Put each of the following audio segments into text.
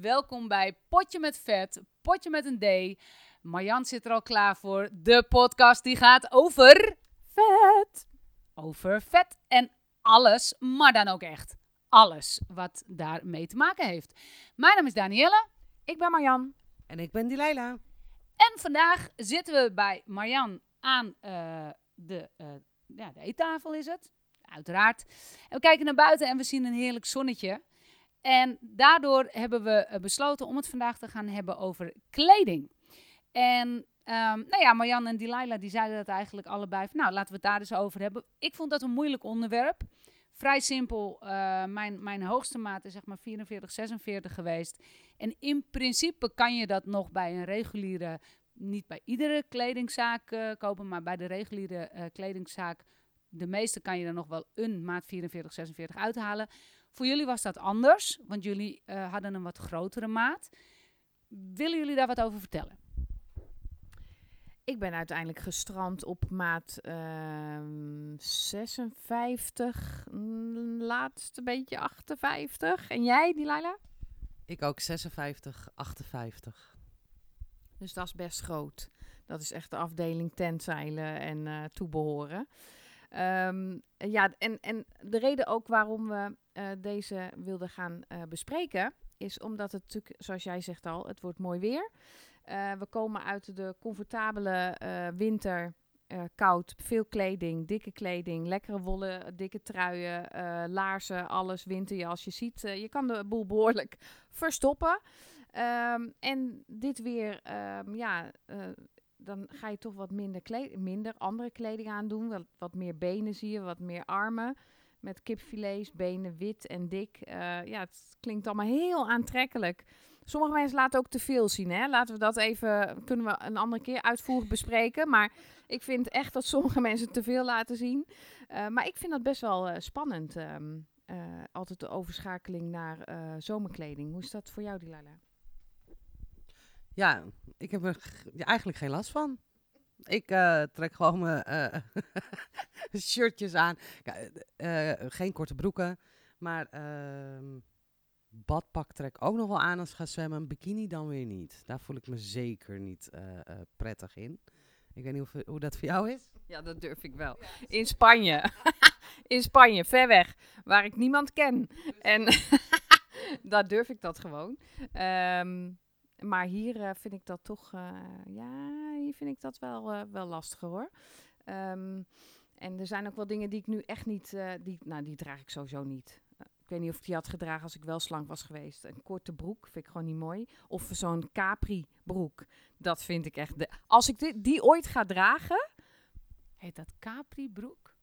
Welkom bij Potje met Vet, Potje met een D. Marjan zit er al klaar voor. De podcast die gaat over vet. Over vet en alles, maar dan ook echt alles wat daarmee te maken heeft. Mijn naam is Danielle. Ik ben Marjan. En ik ben Dileila. En vandaag zitten we bij Marjan aan uh, de, uh, ja, de eettafel is het. Uiteraard. En we kijken naar buiten en we zien een heerlijk zonnetje. En daardoor hebben we eh, besloten om het vandaag te gaan hebben over kleding. En um, nou ja, Marjan en Delilah die zeiden dat eigenlijk allebei. Nou, laten we het daar eens over hebben. Ik vond dat een moeilijk onderwerp. Vrij simpel. Uh, mijn, mijn hoogste maat is zeg maar 44, 46 geweest. En in principe kan je dat nog bij een reguliere, niet bij iedere kledingzaak uh, kopen, maar bij de reguliere kledingzaak. De meeste kan je er nog wel een maat 44, 46 uithalen. Voor jullie was dat anders, want jullie uh, hadden een wat grotere maat. Willen jullie daar wat over vertellen? Ik ben uiteindelijk gestrand op maat uh, 56, laatste beetje 58. En jij, Delilah? Ik ook 56, 58. Dus dat is best groot. Dat is echt de afdeling tentzeilen en uh, toebehoren. Um, ja, en, en de reden ook waarom we uh, deze wilden gaan uh, bespreken, is omdat het natuurlijk, zoals jij zegt al, het wordt mooi weer. Uh, we komen uit de comfortabele winter, koud, veel kleding, dikke kleding, lekkere wollen, dikke truien, laarzen, alles, winterjas. Je ziet, je kan de boel behoorlijk verstoppen. Um, en dit weer, um, ja, dan ga je toch wat minder, minder andere kleding aandoen. Wat, wat meer benen zie je, wat meer armen. Met kipfilets, benen wit en dik. Uh, ja, het klinkt allemaal heel aantrekkelijk. Sommige mensen laten ook te veel zien. Hè? Laten we dat even, kunnen we een andere keer uitvoerig bespreken. Maar ik vind echt dat sommige mensen te veel laten zien. Uh, maar ik vind dat best wel uh, spannend. Um, altijd de overschakeling naar zomerkleding. Hoe is dat voor jou, Dilala? Ja, ik heb er eigenlijk geen last van. Ik uh, trek gewoon mijn uh, shirtjes aan. Uh, geen korte broeken. Maar ehm, badpak trek ook nog wel aan als ik ga zwemmen. Een bikini dan weer niet. Daar voel ik me zeker niet prettig in. Ik weet niet of, hoe dat voor jou is. Ja, dat durf ik wel. In Spanje. in Spanje, ver weg. Waar ik niemand ken. En daar durf ik dat gewoon. Um, maar hier uh, vind ik dat toch, uh, ja, hier vind ik dat wel, uh, wel lastiger hoor. Um, en er zijn ook wel dingen die ik nu echt niet, die, nou die draag ik sowieso niet. ik weet niet of ik die had gedragen als ik wel slank was geweest. Een korte broek vind ik gewoon niet mooi. Of zo'n capri broek, dat vind ik echt, de, als ik die, ooit ga dragen. Heet dat capri broek?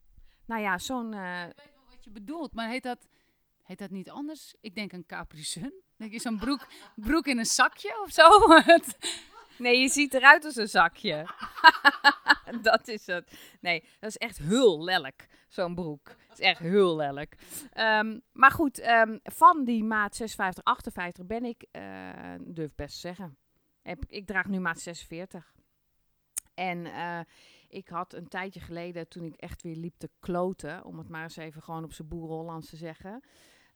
Nou ja, zo'n... ik weet wel wat je bedoelt, maar heet dat, heet dat niet anders? Ik denk een capri. Denk je zo'n broek, broek in een zakje of zo? nee, je ziet eruit als een zakje. dat is het. Nee, dat is echt heel lelijk, zo'n broek. Dat is echt heel lelijk. Um, maar goed, um, van die maat 56, 58 ben ik, uh, durf best te zeggen. Ik draag nu maat 46. En uh, ik had een tijdje geleden, toen ik echt weer liep te kloten, om het maar eens even gewoon op zijn boer Hollands te zeggen...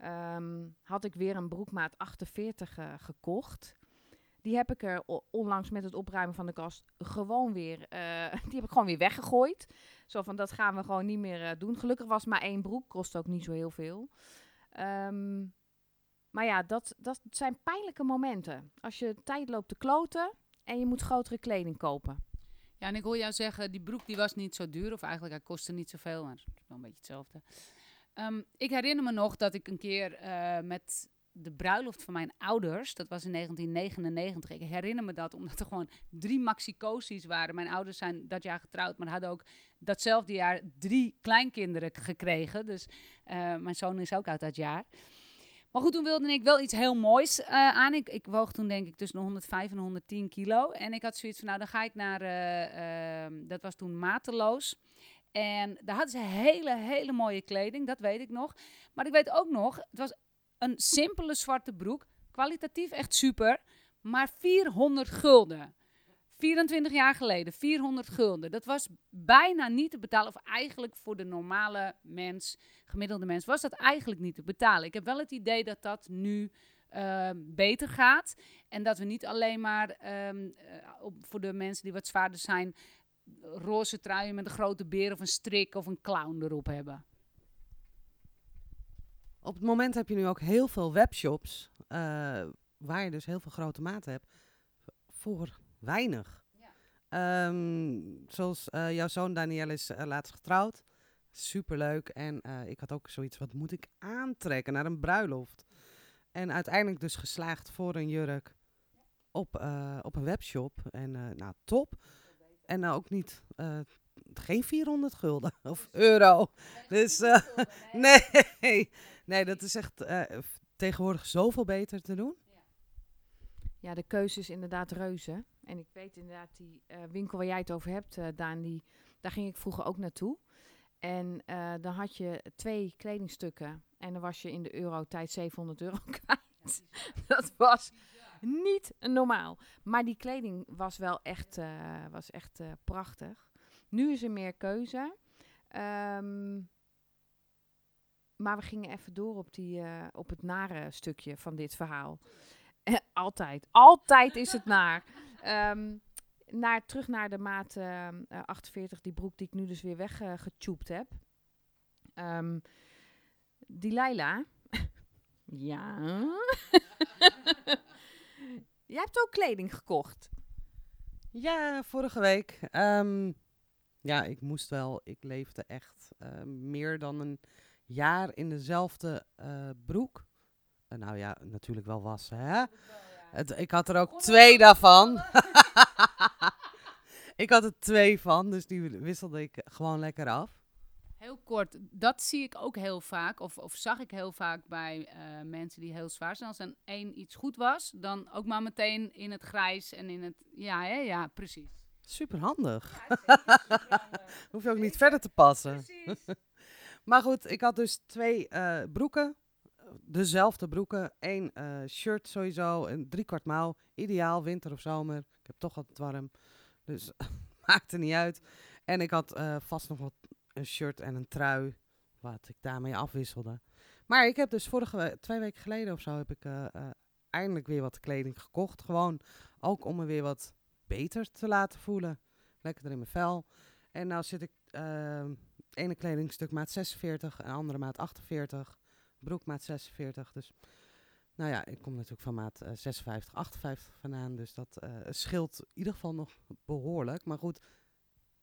Um, had ik weer een broekmaat 48 uh, gekocht. Die heb ik er onlangs met het opruimen van de kast gewoon weer, uh, die heb ik gewoon weer weggegooid. Zo van, dat gaan we gewoon niet meer uh, doen. Gelukkig was maar één broek, kost ook niet zo heel veel. Um, maar ja, dat, dat zijn pijnlijke momenten. Als je tijd loopt te kloten en je moet grotere kleding kopen. Ja, en ik hoor jou zeggen, die broek die was niet zo duur. Of eigenlijk, hij kostte niet zoveel, maar het is wel een beetje hetzelfde. Um, ik herinner me nog dat ik een keer uh, met de bruiloft van mijn ouders, dat was in 1999. Ik herinner me dat omdat er gewoon drie maxicosies waren. Mijn ouders zijn dat jaar getrouwd, maar hadden ook datzelfde jaar drie kleinkinderen gekregen. Dus uh, mijn zoon is ook uit dat jaar. Maar goed, toen wilde ik wel iets heel moois uh, aan. Ik, woog toen denk ik tussen de 105 en 110 kilo. En ik had zoiets van, nou dan ga ik naar, uh, dat was toen mateloos. En daar hadden ze hele, hele mooie kleding, dat weet ik nog. Maar ik weet ook nog, het was een simpele zwarte broek, kwalitatief echt super, maar 400 gulden. 24 jaar geleden, 400 gulden. Dat was bijna niet te betalen, of eigenlijk voor de normale mens, gemiddelde mens, was dat eigenlijk niet te betalen. Ik heb wel het idee dat dat nu ehm, beter gaat. En dat we niet alleen maar ehm, eh, voor de mensen die wat zwaarder zijn, roze truien met een grote beer of een strik of een clown erop hebben. Op het moment heb je nu ook heel veel webshops eh, waar je dus heel veel grote maten hebt voor weinig. Ehm, zoals eh, jouw zoon Daniel is eh, laatst getrouwd. Superleuk. En ik had ook zoiets, wat moet ik aantrekken naar een bruiloft? En uiteindelijk dus geslaagd voor een jurk op, op een webshop. En nou, top. En nou ook niet, eh, geen 400 gulden of euro. Dus eh, nee, nee, dat is echt eh, tegenwoordig zoveel beter te doen. Ja, de keuze is inderdaad reuze. En ik weet inderdaad, die winkel waar jij het over hebt, Daan, die, daar ging ik vroeger ook naartoe. En dan had je twee kledingstukken en dan was je in de eurotijd 700 euro kwijt. Dat was niet normaal. Maar die kleding was wel echt, eh, was echt eh, prachtig. Nu is er meer keuze. Ehm, maar we gingen even door op, die, eh, op het nare stukje van dit verhaal. Altijd. Altijd is het naar. Ehm, naar, terug naar de maat ehm, eh, 48, die broek die ik nu dus weer weggetjoept heb. Ehm die Laila. Ja. Jij hebt ook kleding gekocht. Ja, vorige week. Ehm, ja, ik moest wel. Ik leefde echt eh, meer dan een jaar in dezelfde eh, broek. Eh, nou ja, natuurlijk wel wassen, hè? Het, ik had er ook twee daarvan. ik had er twee van, dus die wisselde ik gewoon lekker af. Heel kort, dat zie ik ook heel vaak, of, of zag ik heel vaak bij eh, mensen die heel zwaar zijn. Als er één iets goed was, dan ook maar meteen in het grijs en in het... Ja, hè? ja, precies. Super handig. Hoef je ook niet verder te passen. Maar goed, ik had dus twee eh, broeken. Dezelfde broeken. Eén eh, shirt sowieso. Een driekwart mouw. Ideaal, winter of zomer. Ik heb toch altijd warm. Dus maakte niet uit. En ik had vast nog wat een shirt en een trui. Wat ik daarmee afwisselde. Maar ik heb dus vorige we- twee weken geleden of zo heb ik eh, eh, eindelijk weer wat kleding gekocht. Gewoon ook om me weer wat beter te laten voelen. Lekkerder in mijn vel. En nou zit ik ehm ene kledingstuk maat 46 en andere maat 48. Broek maat 46. Dus nou ja, ik kom natuurlijk van maat eh, 56, 58 vandaan. Dus dat eh, scheelt in ieder geval nog behoorlijk. Maar goed,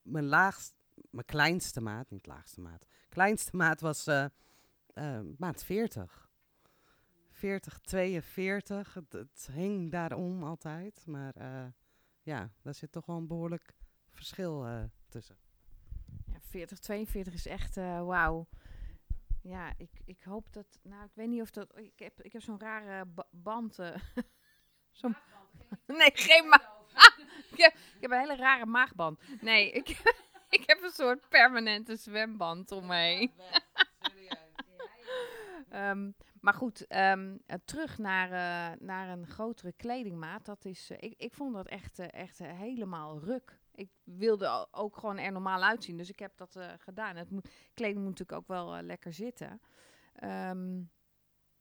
mijn laagst, mijn kleinste maat, niet laagste maat. Kleinste maat was eh, maat 40. 40, 42. Het, het hing daarom altijd. Maar eh, ja, daar zit toch wel een behoorlijk verschil tussen. Ja, 40, 42 is echt wauw. Ja, ik, ik hoop dat. Nou, ik weet niet of dat. Ik heb, ik heb zo'n rare ba- band. eh, zo'n nee, geen maag. ik, heb, ik heb een hele rare maagband. Nee, ik, ik heb een soort permanente zwemband om me heen. Ehm, maar goed, ehm, eh, terug naar, eh, naar een grotere kledingmaat. Dat is, eh, ik, ik vond dat echt, eh, echt helemaal ruk. Ik wilde ook gewoon er normaal uitzien. Dus ik heb dat eh, gedaan. Het moet, kleding moet natuurlijk ook wel lekker zitten. Ehm,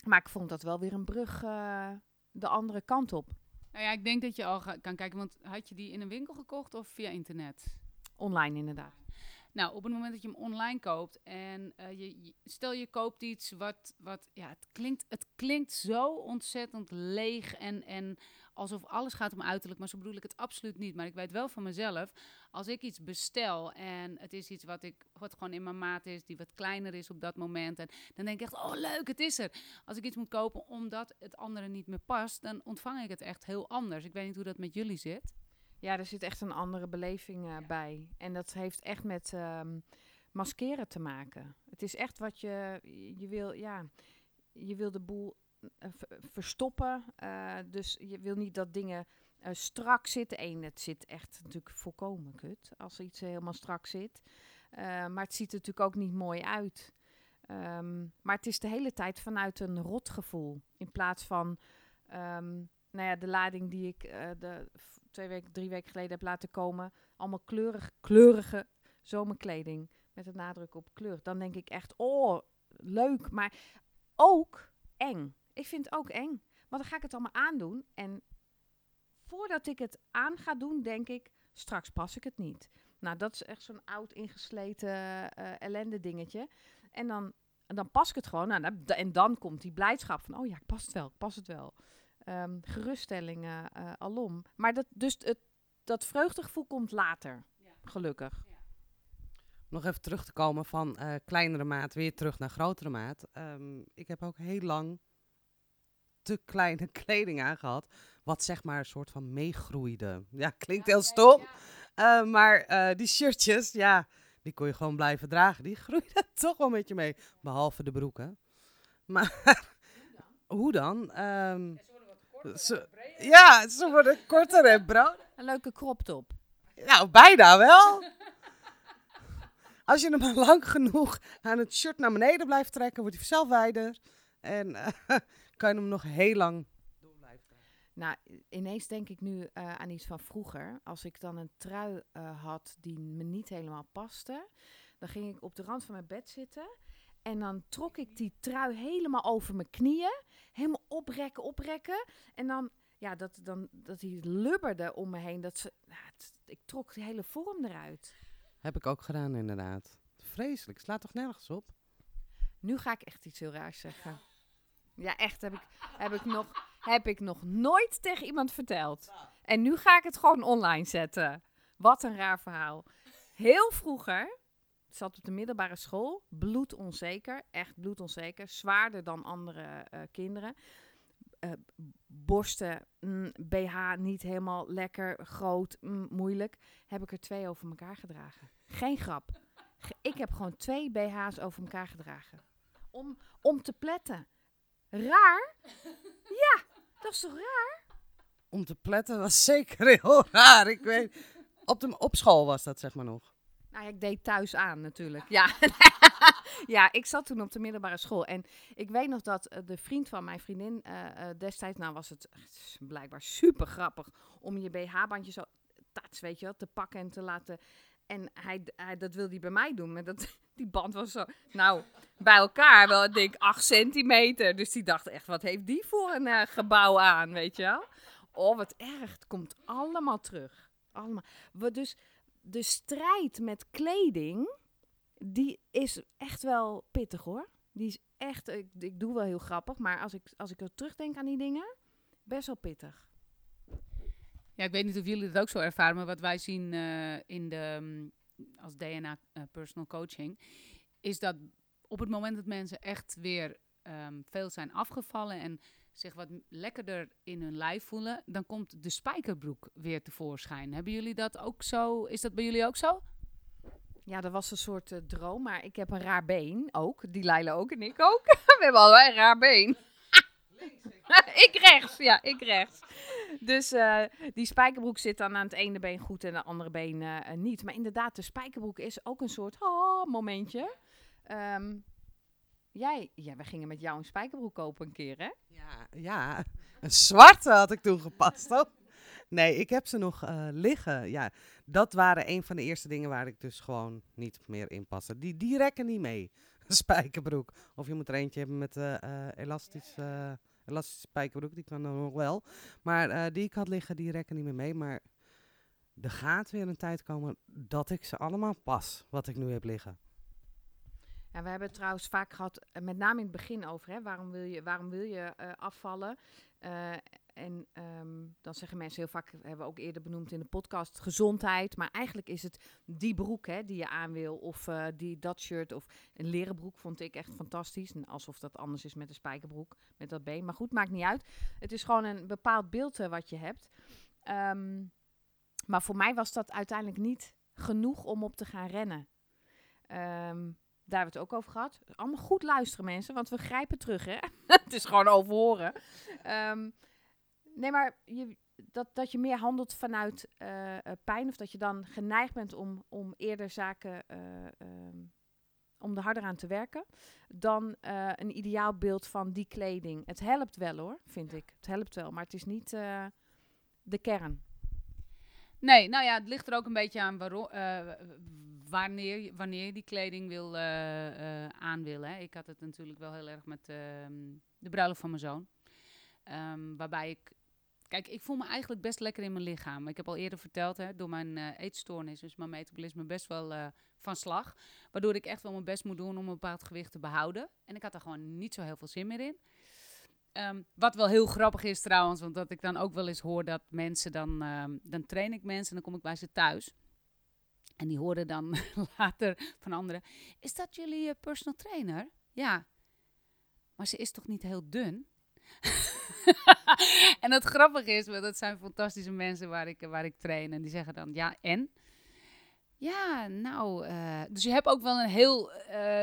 maar ik vond dat wel weer een brug eh, de andere kant op. Nou ja, ik denk dat je al kan kijken, want had je die in een winkel gekocht of via internet? Online inderdaad. Nou, op het moment dat je hem online koopt en eh, je, stel je koopt iets wat, wat ja, het klinkt, het klinkt zo ontzettend leeg en, en alsof alles gaat om uiterlijk, maar zo bedoel ik het absoluut niet. Maar ik weet wel van mezelf, als ik iets bestel en het is iets wat, ik, wat gewoon in mijn maat is, die wat kleiner is op dat moment, en dan denk ik echt, oh leuk, het is er. Als ik iets moet kopen omdat het andere niet meer past, dan ontvang ik het echt heel anders. Ik weet niet hoe dat met jullie zit. Ja, er zit echt een andere beleving eh, bij. En dat heeft echt met ehm, maskeren te maken. Het is echt wat je, je wil, ja, je wil de boel eh, ver- verstoppen. eh, dus je wil niet dat dingen strak zitten. Eén, het zit echt natuurlijk volkomen kut als iets helemaal strak zit. Maar het ziet er natuurlijk ook niet mooi uit. Ehm, maar het is de hele tijd vanuit een rotgevoel. In plaats van ehm, nou ja, de lading die ik eh, de, twee weken, drie weken geleden heb laten komen. Allemaal kleurig, kleurige zomerkleding. Met een nadruk op kleur. Dan denk ik echt, oh, leuk. Maar ook eng. Ik vind het ook eng. Want dan ga ik het allemaal aandoen. En voordat ik het aan ga doen, denk ik, straks pas ik het niet. Nou, dat is echt zo'n oud ingesleten eh ellende dingetje. En dan, dan pas ik het gewoon. Nou, en dan komt die blijdschap van, oh ja, ik pas het wel, ik pas het wel. Ehm, geruststellingen eh, alom. Maar dat, dus het, dat vreugdegevoel komt later, gelukkig. Nog even terug te komen van eh, kleinere maat weer terug naar grotere maat. Ehm, ik heb ook heel lang te kleine kleding aangehad. Wat zeg maar een soort van meegroeide. Ja, klinkt heel stom. Eh, maar eh, die shirtjes, ja, die kon je gewoon blijven dragen. Die groeiden toch wel met je mee. Behalve de broeken. Maar hoe dan? Ehm, ze- ja, ze worden korter en brood. Een leuke crop top. Nou, bijna wel. Als je hem maar lang genoeg aan het shirt naar beneden blijft trekken, wordt hij vanzelf wijder. En eh, kan je hem nog heel lang door blijven dragen. Nou, ineens denk ik nu eh, aan iets van vroeger. Als ik dan een trui eh, had die me niet helemaal paste, dan ging ik op de rand van mijn bed zitten. En dan trok ik die trui helemaal over mijn knieën. Helemaal oprekken, oprekken. En dan, ja, dat, dan, dat die lubberde om me heen. Dat ze, nou, het- ik trok de hele vorm eruit. Heb ik ook gedaan, inderdaad. Vreselijk, slaat toch nergens op? Nu ga ik echt iets heel raars zeggen. Ja, echt. Heb ik, heb ik, nog, heb ik nog nooit tegen iemand verteld. En nu ga ik het gewoon online zetten. Wat een raar verhaal. Heel vroeger, zat op de middelbare school, bloedonzeker, echt bloedonzeker, zwaarder dan andere eh, kinderen. Eh, borsten, mm, BH niet helemaal lekker, groot, mm, moeilijk. Heb ik er twee over elkaar gedragen. Geen grap. Ik heb gewoon twee BH's over elkaar gedragen. Om, om te pletten. Raar? Ja, dat is toch raar? Om te pletten was zeker heel raar. Ik weet, op, de, op school was dat zeg maar nog. Nou ja, ik deed thuis aan natuurlijk. Ja. ja, ik zat toen op de middelbare school. En ik weet nog dat eh, de vriend van mijn vriendin eh, eh, destijds... Nou was het blijkbaar super grappig om je BH-bandje zo... Tats, weet je wel, te pakken en te laten... En hij, hij, dat wilde hij bij mij doen. Maar dat, die band was zo... Nou, bij elkaar wel, ik denk, 8 centimeter. Dus die dacht echt, wat heeft die voor een gebouw aan, weet je wel? Oh, wat erg. Het komt allemaal terug. Allemaal. We dus de strijd met kleding, die is echt wel pittig hoor. Die is echt, ik, ik doe wel heel grappig, maar als ik, als ik er terugdenk aan die dingen, best wel pittig. Ja, ik weet niet of jullie dat ook zo ervaren, maar wat wij zien eh, in de, mm, als DNA eh, personal coaching, is dat op het moment dat mensen echt weer ehm, veel zijn afgevallen en zich wat lekkerder in hun lijf voelen, dan komt de spijkerbroek weer tevoorschijn. Hebben jullie dat ook zo? Is dat bij jullie ook zo? Ja, dat was een soort eh, droom, maar ik heb een raar been ook. Die Leila ook en ik ook. We hebben allebei een raar been. ik rechts, ja, ik rechts. Dus eh, die spijkerbroek zit dan aan het ene been goed en de andere been eh, niet. Maar inderdaad, de spijkerbroek is ook een soort oh, momentje. Ehm, jij, ja, we gingen met jou een spijkerbroek kopen een keer, hè? Ja, ja, een zwarte had ik toen gepast. Oh. Nee, ik heb ze nog eh, liggen. Ja, dat waren een van de eerste dingen waar ik dus gewoon niet meer in paste. Die, die rekken niet mee, een spijkerbroek. Of je moet er eentje hebben met eh eh elastisch, eh, elastische spijkerbroek, die kan dan nog wel. Maar die ik had liggen, die rekken niet meer mee. Maar er gaat weer een tijd komen dat ik ze allemaal pas, wat ik nu heb liggen. We hebben het trouwens vaak gehad, eh, met name in het begin over, hè, waarom wil je, waarom wil je eh, afvallen? Eh, en ehm, dan zeggen mensen heel vaak, hebben we ook eerder benoemd in de podcast, gezondheid. Maar eigenlijk is het die broek hè, die je aan wil, of die, dat shirt, of een leren broek vond ik echt fantastisch. Alsof dat anders is met een spijkerbroek, met dat been. Maar goed, maakt niet uit. Het is gewoon een bepaald beeld wat je hebt. Ehm, maar voor mij was dat uiteindelijk niet genoeg om op te gaan rennen. Ehm, daar hebben we het ook over gehad. Allemaal goed luisteren, mensen, want we grijpen terug, hè? het is gewoon overhoren. Ehm, nee, maar je, dat, dat je meer handelt vanuit eh, eh, pijn, of dat je dan geneigd bent om, om eerder zaken, eh, ehm, om er harder aan te werken, dan een ideaal beeld van die kleding. Het helpt wel hoor, vind ik. Het helpt wel, maar het is niet de kern. Nee, nou ja, het ligt er ook een beetje aan waarom, wanneer, wanneer je die kleding wil, eh, eh, aan wil. Hè. Ik had het natuurlijk wel heel erg met ehm, de bruiloft van mijn zoon. Ehm, waarbij ik Kijk, ik voel me eigenlijk best lekker in mijn lichaam. Ik heb al eerder verteld, hè, door mijn uh, eetstoornis is mijn metabolisme best wel uh, van slag. Waardoor ik echt wel mijn best moet doen om een bepaald gewicht te behouden. En ik had er gewoon niet zo heel veel zin meer in. Um, wat wel heel grappig is trouwens, want dat ik dan ook wel eens hoor dat mensen dan, dan train ik mensen en dan kom ik bij ze thuis. En die hoorden dan later van anderen, is dat jullie uh, personal trainer? Ja, maar ze is toch niet heel dun? en het grappige is, dat zijn fantastische mensen waar ik, waar ik train. En die zeggen dan, ja, en? Ja, nou, uh, dus je hebt ook wel een heel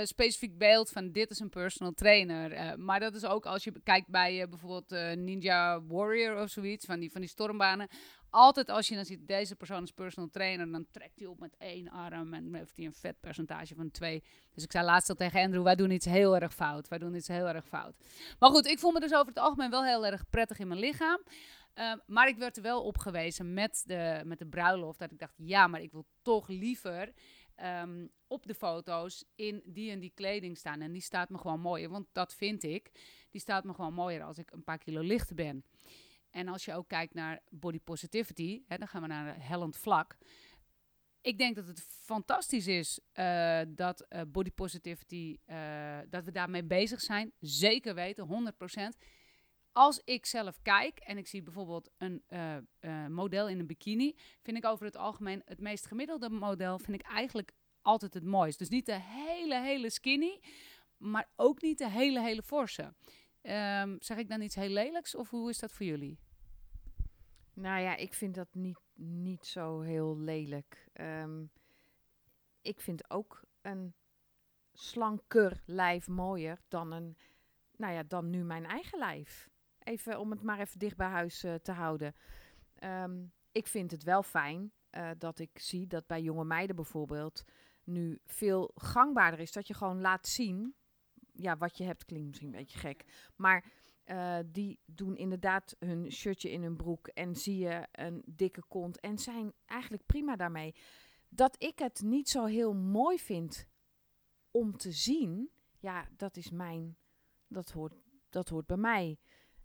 specifiek beeld van dit is een personal trainer. Maar dat is ook als je kijkt bij bijvoorbeeld Ninja Warrior of zoiets, van die, van die stormbanen altijd als je dan ziet, deze persoon is personal trainer, dan trekt hij op met één arm en heeft hij een vetpercentage van twee. Dus ik zei laatst al tegen Andrew, wij doen iets heel erg fout. Wij doen iets heel erg fout. Maar goed, ik voel me dus over het algemeen wel heel erg prettig in mijn lichaam. Uh, maar ik werd er wel op gewezen met de, met de bruiloft, dat ik dacht, ja, maar ik wil toch liever um, op de foto's in die en die kleding staan. En die staat me gewoon mooier, want dat vind ik. Die staat me gewoon mooier als ik een paar kilo lichter ben. En als je ook kijkt naar body positivity, hè, dan gaan we naar een hellend vlak. Ik denk dat het fantastisch is uh, dat uh, body positivity, dat we daarmee bezig zijn. Zeker weten, 100%. Als ik zelf kijk en ik zie bijvoorbeeld een model in een bikini, vind ik over het algemeen het meest gemiddelde model, vind ik eigenlijk altijd het mooist. Dus niet de hele, hele skinny, maar ook niet de hele, hele forse. Um, zeg ik dan iets heel lelijks of hoe is dat voor jullie? Nou ja, ik vind dat niet, niet zo heel lelijk. Um, ik vind ook een slanker lijf mooier dan een, nou ja, dan nu mijn eigen lijf. Even om het maar even dicht bij huis uh, te houden. Um, ik vind het wel fijn uh, dat ik zie dat bij jonge meiden bijvoorbeeld nu veel gangbaarder is. Dat je gewoon laat zien, ja, wat je hebt klinkt misschien een beetje gek, maar uh, die doen inderdaad hun shirtje in hun broek en zie je een dikke kont en zijn eigenlijk prima daarmee. Dat ik het niet zo heel mooi vind om te zien, ja, dat is mijn, dat hoort, dat hoort bij mij.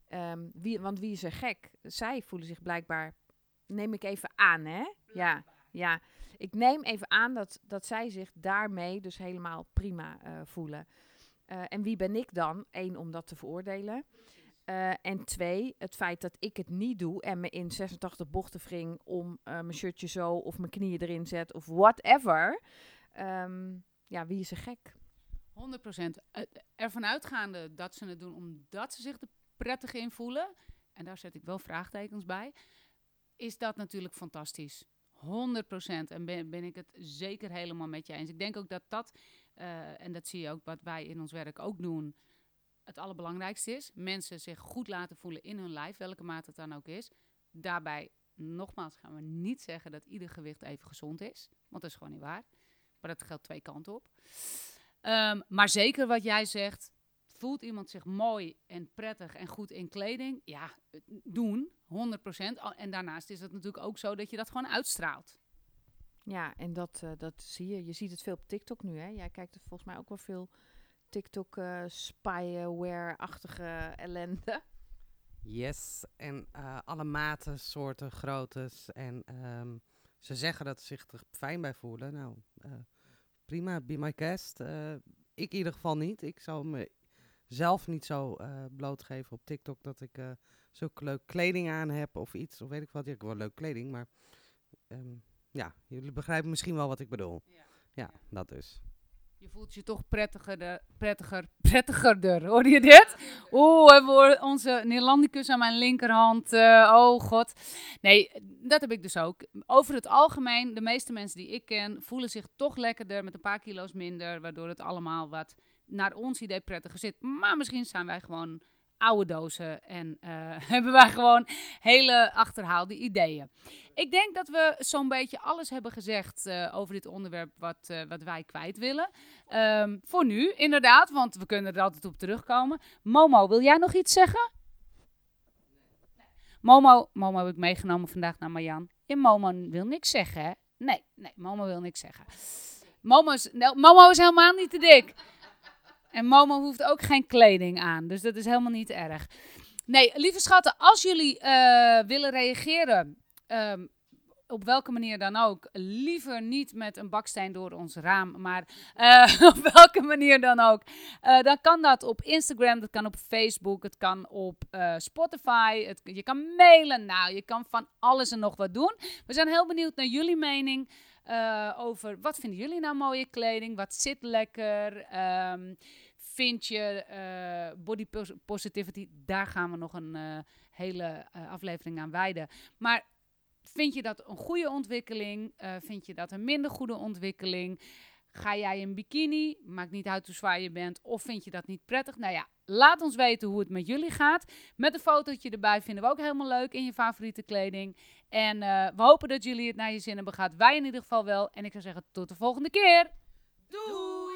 Um, wie, want wie is er gek? Zij voelen zich blijkbaar, neem ik even aan, hè? Ja, ja. Ik neem even aan dat, dat zij zich daarmee dus helemaal prima uh, voelen. Uh, en wie ben ik dan? Eén, om dat te veroordelen. Uh, en twee, het feit dat ik het niet doe en me in 86 bochten wring om uh, mijn shirtje zo of mijn knieën erin zet of whatever. Um, ja, wie is er gek? 100 procent. Ervan uitgaande dat ze het doen omdat ze zich er prettig in voelen, en daar zet ik wel vraagtekens bij, is dat natuurlijk fantastisch. 100 procent. En ben, ben, ik het zeker helemaal met je eens. Ik denk ook dat dat, en dat zie je ook wat wij in ons werk ook doen het allerbelangrijkste is. Mensen zich goed laten voelen in hun lijf, welke mate het dan ook is. Daarbij, nogmaals, gaan we niet zeggen dat ieder gewicht even gezond is. Want dat is gewoon niet waar. Maar dat geldt twee kanten op. Um, maar zeker wat jij zegt, voelt iemand zich mooi en prettig en goed in kleding? Ja, doen, 100%. En daarnaast is het natuurlijk ook zo dat je dat gewoon uitstraalt. Ja, en dat, uh, dat zie je. Je ziet het veel op TikTok nu. Hè? Jij kijkt er volgens mij ook wel veel TikTok uh, spyware-achtige ellende. Yes, en uh, alle maten, soorten, groottes. En um, ze zeggen dat ze zich er fijn bij voelen. Nou, uh, prima, be my guest. ik in ieder geval niet. Ik zou me zelf niet zo blootgeven op TikTok dat ik zulke leuke kleding aan heb of iets. Of weet ik wat. Ja, ik wel leuk kleding, maar um, ja, jullie begrijpen misschien wel wat ik bedoel. Ja, ja dat dus. Je voelt je toch prettiger, prettiger, prettigerder. Hoor je dit? Oeh, hebben we onze Neerlandicus aan mijn linkerhand. Uh, oh god. Nee, dat heb ik dus ook. Over het algemeen, de meeste mensen die ik ken, voelen zich toch lekkerder met een paar kilo's minder. Waardoor het allemaal wat naar ons idee prettiger zit. Maar misschien zijn wij gewoon oude dozen en uh, hebben wij gewoon hele achterhaalde ideeën. Ik denk dat we zo'n beetje alles hebben gezegd uh, over dit onderwerp wat, uh, wat wij kwijt willen. Um, voor nu, inderdaad, want we kunnen er altijd op terugkomen. Momo, wil jij nog iets zeggen? Momo, Momo heb ik meegenomen vandaag naar Marjan. En Momo wil niks zeggen, hè? Nee, nee, Momo wil niks zeggen. Momo is, nou, Momo is helemaal niet te dik. En Momo hoeft ook geen kleding aan, dus dat is helemaal niet erg. Nee, lieve schatten, als jullie eh, willen reageren, ehm, op welke manier dan ook, liever niet met een baksteen door ons raam, maar eh, op welke manier dan ook, eh, dan kan dat op Instagram, dat kan op Facebook, het kan op Spotify, het, je kan mailen, nou, je kan van alles en nog wat doen. We zijn heel benieuwd naar jullie mening eh, over wat vinden jullie nou mooie kleding, wat zit lekker, ehm, vind je eh, body pos- positivity, daar gaan we nog een eh, hele aflevering aan wijden. Maar vind je dat een goede ontwikkeling? Vind je dat een minder goede ontwikkeling? Ga jij in bikini? Maakt niet uit hoe zwaar je bent. Of vind je dat niet prettig? Nou ja, laat ons weten hoe het met jullie gaat. Met een fotootje erbij vinden we ook helemaal leuk in je favoriete kleding. En eh, we hopen dat jullie het naar je zin hebben gehad. Wij in ieder geval wel. En ik zou zeggen tot de volgende keer. Doei!